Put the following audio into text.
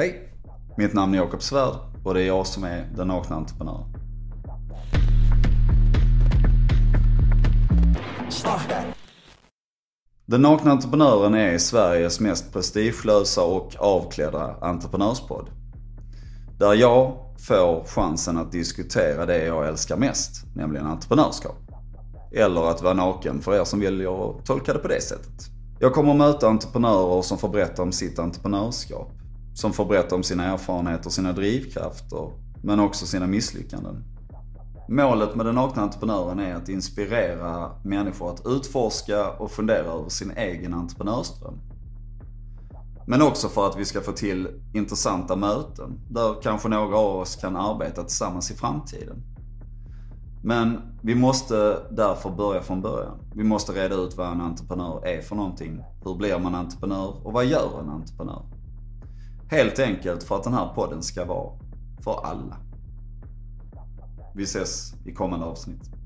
Hej! Mitt namn är Jakob Svärd och det är jag som är den nakna entreprenören. Den nakna entreprenören är Sveriges mest prestigelösa och avklädda entreprenörspodd. Där jag får chansen att diskutera det jag älskar mest, nämligen entreprenörskap. Eller att vara naken för er som väljer att tolka det på det sättet. Jag kommer att möta entreprenörer som får berätta om sitt entreprenörskap. Som får berätta om sina erfarenheter, sina drivkrafter, men också sina misslyckanden. Målet med den nakna entreprenören är att inspirera människor att utforska och fundera över sin egen entreprenörsdröm. Men också för att vi ska få till intressanta möten där kanske några av oss kan arbeta tillsammans i framtiden. Men vi måste därför börja från början. Vi måste reda ut vad en entreprenör är för någonting. Hur blir man entreprenör och vad gör en entreprenör? Helt enkelt för att den här podden ska vara för alla. Vi ses i kommande avsnitt.